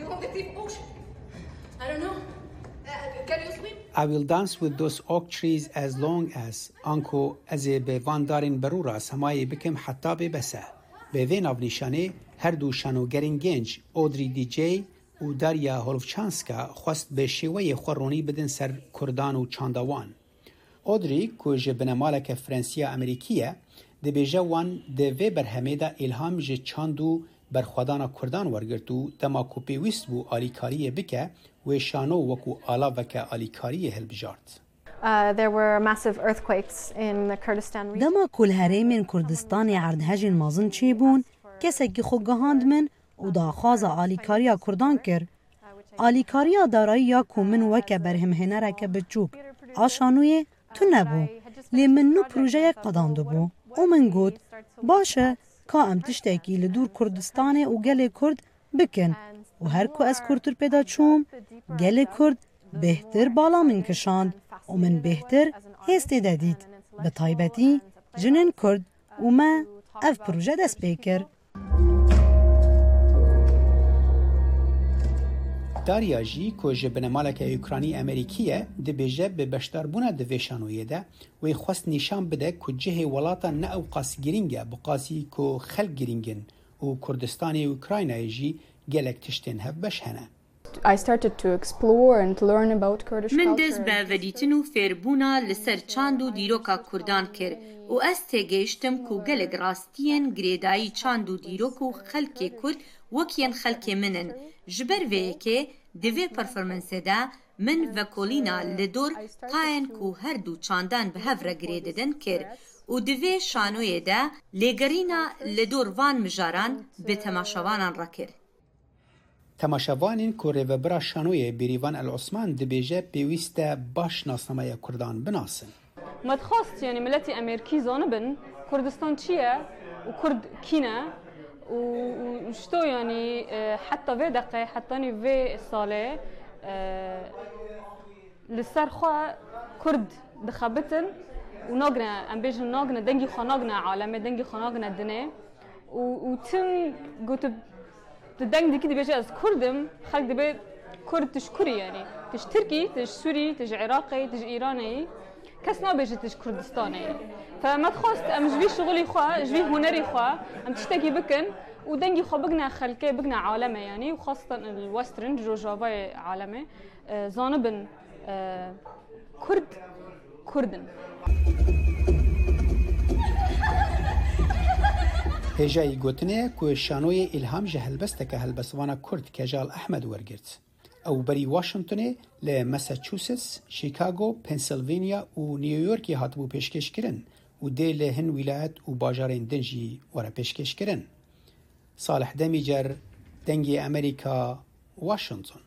You want the deep ocean? I don't know. Uh, can you swim? I will dance with those oak trees as long as آنکو از به واندارین برورا سمای بکم حتی به بسه. به وین آبنیشانه هر دو شانوگرین گنج اودری دی جی و داریا هولفچانسکا خواست به شیوه خورونی بدن سر کردان و چانداوان. اودری که جه بنمالک فرانسیا امریکیه دبیجه وان دوی برهمه دا الهام جه چاندو برخوادانا کردان ورگرت و دما کوپی ویست بو آلیکاری بکه و شانو وکو آلا وکه آلیکاری هلبجارت دما کل هری من کردستان عردهج مازن چی بون کسی که خو گهاند من و دا خواز آلیکاریا کردان کر آلیکاریا دارایی یا کومن وکه برهم هنره که بچوک آشانوی تو نبو لی من نو پروژه قداندو بو او من گود باشه کام ام تشتکی لدور کردستانه و گل کرد بکن و هر کو از کرتر پیدا چوم گل کرد بهتر بالا من کشاند و من بهتر هسته دادید به طایبتی جنن کرد و ما اف پروژه دست بیکر Darya jî ku ji binemaleke Ukraynî Amerîkî dibêje bi beşdarbûna di vêşanoyê de wê xwest nîşan bide ku cihê welata ne ew qas giring e bi qasî ku xelk giring in û Kurdistanê Ukraynayê jî gelek tiştên hevbeş hene. I started to explore and learn about Kurdish culture. من دز به ودیتن و فیربونا لسر چاند و دیروکا کردان کر و از تگیشتم کو گلگ راستین گریدایی چاند و دیروک و خلک کرد وکین خلک منن ji ber vêyekê di vê performansê de min vekolîna li dor qayên ku her du çandan bi hev re girê didin kir û di vê şanoyê de lêgerîna li dor van mijaran bi temaşevanan re kir. Temaşevanên ku rêvebira şanoyê Bêrîvan El Osman dibêje pêwîst e baş nasnameya Kurdan binasin. Medxwast yani milletê Amerîkî zanibin Kurdistan çi ye û Kurd kîne وشتو يعني آه، حتى في دقة حطاني في الصالة للصرخة آه، كرد دخبتن ونقنا ام بيجن نقنا دنجي خنوغنا عالمي دنجي خنوغنا دني وتم قلت تدنج دي كده بيجي از كردم خلق دبي كرد تشكري يعني تش تركي تش سوري تش عراقي تش ايراني كسنا بيجتش كردستانية فما تخوست ام جبي شغلی خوا جبي هنري خوا ام بکن و ودنجي خو بقنا خلكي بقنا عالمه يعني وخاصة الوسترن جو جافا عالمه زانبن بن كرد كردن هجای گوتنه که شانوی الهام جهلبسته که هلبسوانا کرد کجال احمد ورگرد ئەوبەری واشنگتنێ لە مەسەچوسس، شیکاگۆ، پنسیلڤینیا و نیویۆرکی هاتبوو پێشکەشکردن و دێ لە هەن ویلایەت و باژارên دنجی وەرە پێشکەشکردن. ساڵح دەمیجەر دەنگی ئەمریکا واشنگتن.